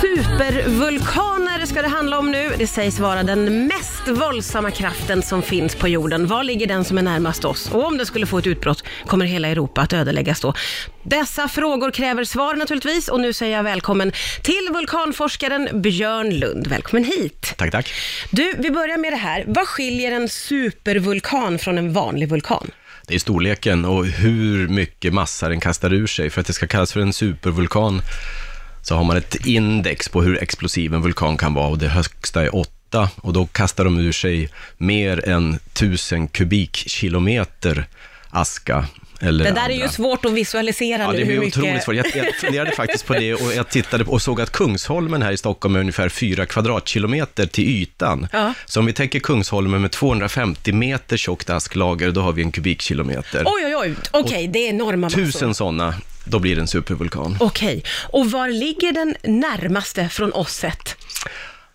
Supervulkaner ska det handla om nu. Det sägs vara den mest våldsamma kraften som finns på jorden. Var ligger den som är närmast oss? Och om det skulle få ett utbrott kommer hela Europa att ödeläggas då. Dessa frågor kräver svar naturligtvis och nu säger jag välkommen till vulkanforskaren Björn Lund. Välkommen hit. Tack, tack. Du, vi börjar med det här. Vad skiljer en supervulkan från en vanlig vulkan? Det är storleken och hur mycket massa den kastar ur sig. För att det ska kallas för en supervulkan så har man ett index på hur explosiv en vulkan kan vara och det högsta är 8 och då kastar de ur sig mer än 1000 kubikkilometer aska. Eller Det där andra. är ju svårt att visualisera Ja, nu. det blir mycket... otroligt svårt. Jag, jag funderade faktiskt på det och jag tittade och såg att Kungsholmen här i Stockholm är ungefär 4 kvadratkilometer till ytan. Ja. Så om vi tänker Kungsholmen med 250 meter tjockt asklager, då har vi en kubikkilometer. Oj, oj, oj. Okej, det är enorma massor. Tusen sådana, då blir det en supervulkan. Okej, och var ligger den närmaste från oss sett?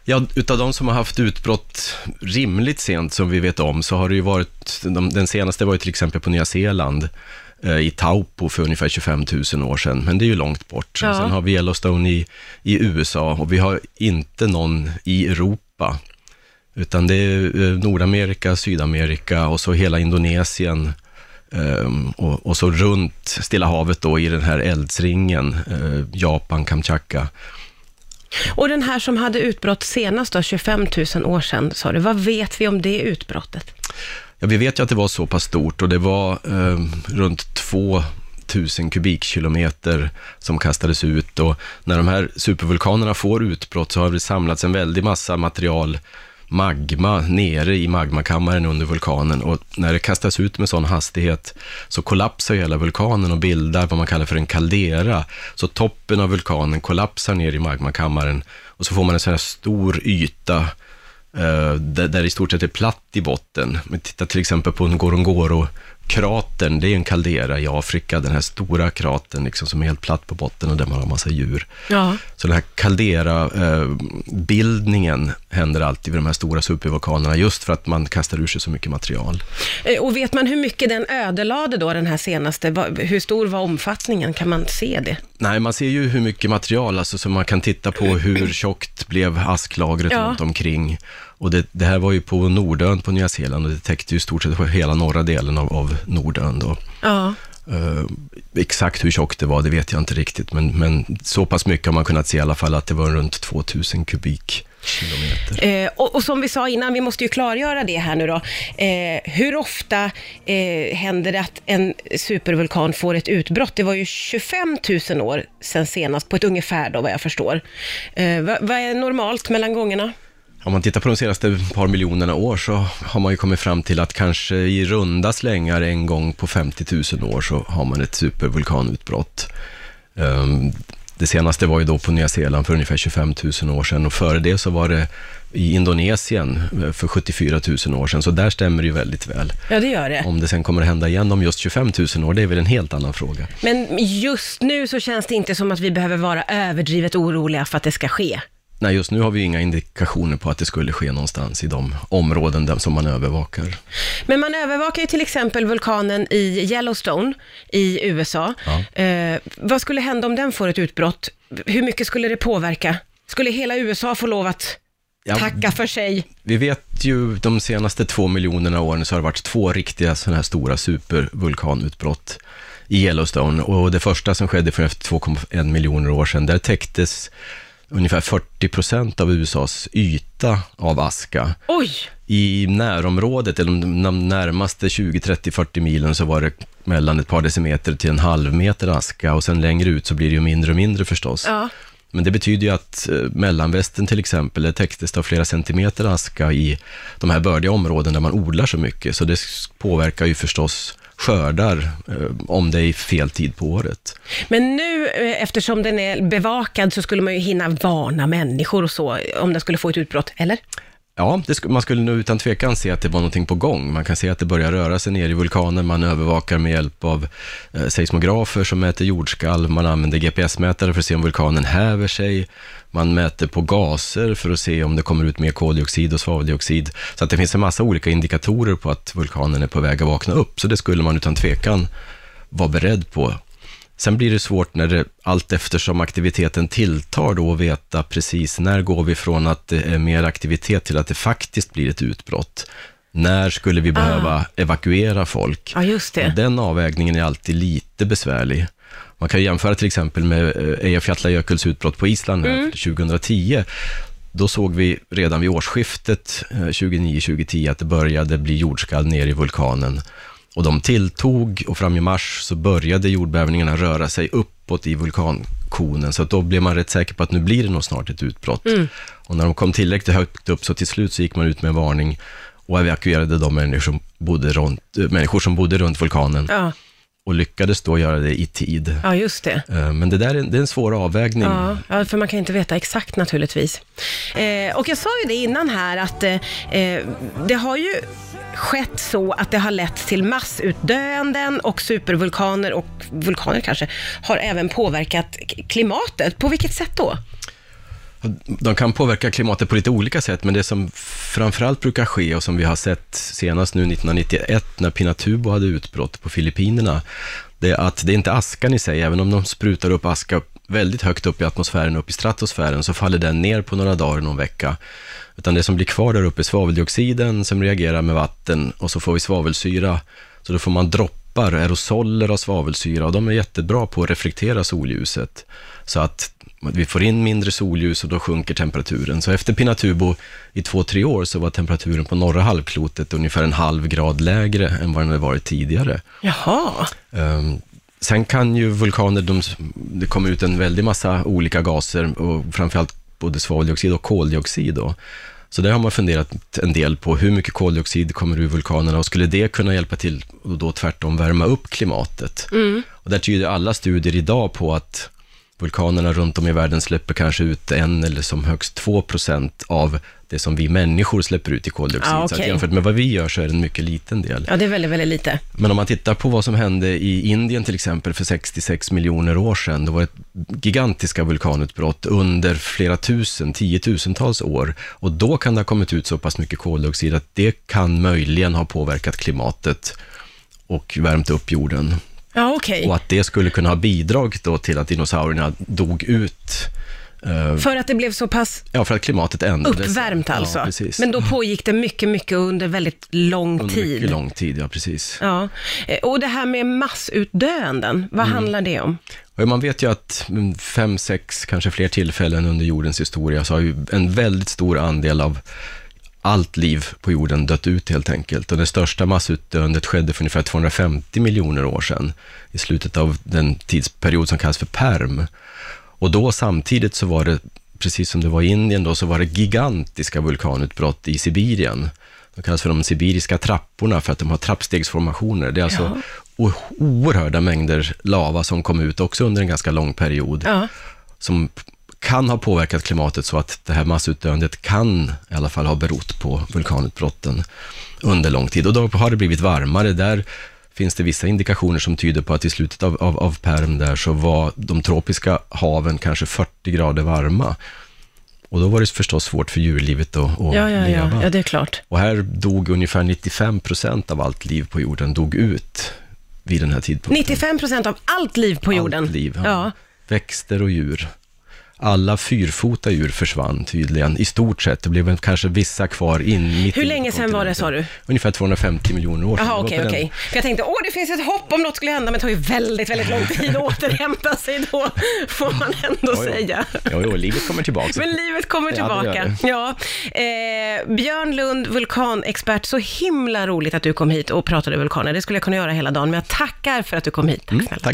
Ja, utav de som har haft utbrott rimligt sent som vi vet om, så har det ju varit, de, den senaste var ju till exempel på Nya Zeeland, eh, i Taupo för ungefär 25 000 år sedan, men det är ju långt bort. Ja. Sen har vi Yellowstone i, i USA och vi har inte någon i Europa, utan det är eh, Nordamerika, Sydamerika och så hela Indonesien, ehm, och, och så runt Stilla havet då i den här eldsringen, eh, Japan, Kamchatka. Och den här som hade utbrott senast då, 25 000 år sedan, sa du. Vad vet vi om det utbrottet? Ja, vi vet ju att det var så pass stort och det var eh, runt 2000 kubikkilometer som kastades ut och när de här supervulkanerna får utbrott så har det samlats en väldig massa material, magma, nere i magmakammaren under vulkanen och när det kastas ut med sån hastighet så kollapsar hela vulkanen och bildar vad man kallar för en kaldera. Så toppen av vulkanen kollapsar ner i magmakammaren och så får man en sån här stor yta eh, där, det i stort sett är platt i botten. Men titta till exempel på Ngorongoro-kratern, det är en kaldera i Afrika, den här stora kratern liksom, som är helt platt på botten och där man har massa djur. Ja. Så den här kaldera-bildningen händer alltid vid de här stora supervulkanerna, just för att man kastar ur sig så mycket material. Eh, Och vet man hur mycket den ödelade då, den här senaste? Hur stor var omfattningen? Kan man se det? Nej, man ser ju hur mycket material, alltså, så man kan titta på hur tjockt blev asklagret Ja. runt omkring. Och det, det här var ju på Nordön på Nya Zeeland och det täckte ju stort sett hela norra delen av, av Nordön då. Ja. Eh, exakt hur tjockt det var, det vet jag inte riktigt, men, men så pass mycket har man kunnat se i alla fall att det var runt 2000 kubikkilometer. Eh, och, och som vi sa innan, vi måste ju klargöra det här nu då. Eh, hur ofta eh, händer det att en supervulkan får ett utbrott? Det var ju 25 000 år sedan senast, på ett ungefär då vad jag förstår. Eh, vad, vad är normalt mellan gångerna? Om man tittar på de senaste par miljonerna år så har man ju kommit fram till att kanske i runda slängar en gång på 50 000 år så har man ett supervulkanutbrott. Ehm, Det senaste var ju då på Nya Zeeland för ungefär 25 000 år sedan och före det så var det i Indonesien eh, för 74 000 år sedan, så där stämmer det ju väldigt väl. Ja, det gör det. Om det sen kommer att hända igen om just 25 000 år, det är väl en helt annan fråga. Men just nu så känns det inte som att vi behöver vara överdrivet oroliga för att det ska ske. Nej, just nu har vi inga indikationer på att det skulle ske någonstans i de områden där som man övervakar. Men man övervakar ju till exempel vulkanen i Yellowstone i USA. Eh, vad skulle hända om den får ett utbrott? Hur mycket skulle det påverka? Skulle hela USA få lov att Ja. tacka för sig? Vi vet ju de senaste två miljonerna åren så har det varit två riktiga sådana här stora supervulkanutbrott i Yellowstone. Och det första som skedde för efter 2,1 miljoner år sedan, där täcktes ungefär 40 procent av USAs yta av aska. Oj! I närområdet, eller de närmaste 20, 30, 40 milen, så var det mellan ett par decimeter till en halv meter aska och sen längre ut så blir det ju mindre och mindre förstås. Ja. Men det betyder ju att eh, mellanvästern till exempel, det täcktes av flera centimeter aska i de här bördiga områden där man odlar så mycket, så det påverkar ju förstås skördar eh, om det är i fel tid på året. Men nu, eh, eftersom den är bevakad, så skulle man ju hinna varna människor och så, om den skulle få ett utbrott, eller? Ja, det sk- man skulle nog utan tvekan se att det var någonting på gång. Man kan se att det börjar röra sig ner i vulkanen, man övervakar med hjälp av eh, seismografer som mäter jordskalv, man använder GPS-mätare för att se om vulkanen häver sig, man mäter på gaser för att se om det kommer ut mer koldioxid och svaveldioxid. Så att det finns en massa olika indikatorer på att vulkanen är på väg att vakna upp, så det skulle man utan tvekan vara beredd på. Sen blir det svårt när det, allt eftersom aktiviteten tilltar då, att veta precis när går vi från att det är mer aktivitet till att det faktiskt blir ett utbrott. När skulle vi behöva evakuera folk? Ja, just det. Den avvägningen är alltid lite besvärlig. Man kan jämföra till exempel med eh, Eyjafjallajökuls utbrott på Island här, 2010. Då såg vi redan vid årsskiftet eh, 2009-2010 att det började bli jordskalv ner i vulkanen. Och de tilltog och fram i mars så började jordbävningarna röra sig uppåt i vulkankonen. Så då blev man rätt säker på att nu blir det nog snart ett utbrott. Och när de kom tillräckligt högt upp så till slut så gick man ut med en varning och evakuerade de människor som bodde runt, äh, människor som bodde runt vulkanen Ja, och lyckades då göra det i tid. ja just det. Eh, Men det där är, det är en svår avvägning. Ja, ja, för man kan inte veta exakt naturligtvis. Eh, och jag sa ju det innan här att eh, eh, det har ju skett så att det har lett till massutdöenden och supervulkaner och vulkaner kanske har även påverkat klimatet. På vilket sätt då? De kan påverka klimatet på lite olika sätt, men det som framförallt brukar ske och som vi har sett senast nu 1991 när Pinatubo hade utbrott på Filippinerna, det är att det är inte askan i sig, även om de sprutar upp aska väldigt högt upp i atmosfären, upp i stratosfären, så faller den ner på några dagar, någon vecka. Utan det som blir kvar där uppe är svaveldioxiden som reagerar med vatten och så får vi svavelsyra. Så då får man droppar, aerosoler av svavelsyra och de är jättebra på att reflektera solljuset. Så att vi får in mindre solljus och då sjunker temperaturen. Så efter Pinatubo i två, tre år så var temperaturen på norra halvklotet ungefär en halv grad lägre än vad den hade varit tidigare. Jaha, Um, sen kan ju vulkaner, de, det kommer ut en väldig massa olika gaser och framförallt både svaveldioxid och koldioxid. Då. Så där har man funderat en del på hur mycket koldioxid kommer ur vulkanerna och skulle det kunna hjälpa till och då tvärtom värma upp klimatet? Och där tyder alla studier idag på att vulkanerna runt om i världen släpper kanske ut en eller som högst två procent av det som vi människor släpper ut i koldioxid. Ah, Så att okej. jämfört med vad vi gör så är det en mycket liten del. ja det är väldigt, väldigt lite. Men om man tittar på vad som hände i Indien till exempel för 66 miljoner år sedan, då var det ett gigantiska vulkanutbrott under flera tusen, tiotusentals år. Och då kan det ha kommit ut så pass mycket koldioxid att det kan möjligen ha påverkat klimatet och värmt upp jorden. Ja, okej. Och att det skulle kunna ha bidragit då till att dinosaurierna dog ut. Eh, För att det blev så pass Ja, för att klimatet ändrades. uppvärmt alltså. Ja, precis. Men då pågick det mycket, mycket under väldigt lång Under tid. mycket lång tid, ja precis. Ja, Eh, och det här med massutdöenden, vad Mm. handlar det om? Och man vet ju att mm, fem, sex, kanske fler tillfällen under jordens historia så har ju en väldigt stor andel av allt liv på jorden dött ut helt enkelt. Och det största massutdöendet skedde för ungefär 250 miljoner år sedan, i slutet av den tidsperiod som kallas för perm. Och då samtidigt så var det, precis som det var i Indien då, så var det gigantiska vulkanutbrott i Sibirien. De kallas för de sibiriska trapporna för att de har trappstegsformationer. Det är alltså o- oerhörda mängder lava som kom ut också under en ganska lång period Ja, som kan ha påverkat klimatet så att det här massutdöendet kan i alla fall ha berott på vulkanutbrotten under lång tid. Och då har det blivit varmare. Där finns det vissa indikationer som tyder på att i slutet av, av, av perm där så var de tropiska haven kanske 40 grader varma. Och då var det förstås svårt för djurlivet att, att ja, ja, ja, leva. ja, det är klart. Och här dog ungefär 95 procent av allt liv på jorden dog ut vid den här tidpunkten. 95 procent av allt liv på jorden. Allt liv, ja. ja. Växter och djur. Alla fyrfota dür försvann tydligen, i stort sett. Det blev kanske vissa kvar in mitt Hur länge sedan var det, sa du? Ungefär 250 miljoner år sedan. Jaha, okej, den- okej. För jag tänkte, åh, det finns ett hopp om något skulle hända, men det tar ju väldigt, väldigt lång tid att återhämta sig då, får man ändå ja. säga. Ja, jo, livet kommer tillbaka. Men livet kommer tillbaka. Ja, eh, Björn Lund, vulkanexpert, så himla roligt att du kom hit och pratade vulkaner. Det skulle jag kunna göra hela dagen, men jag tackar för att du kom hit. Tack snälla. Tack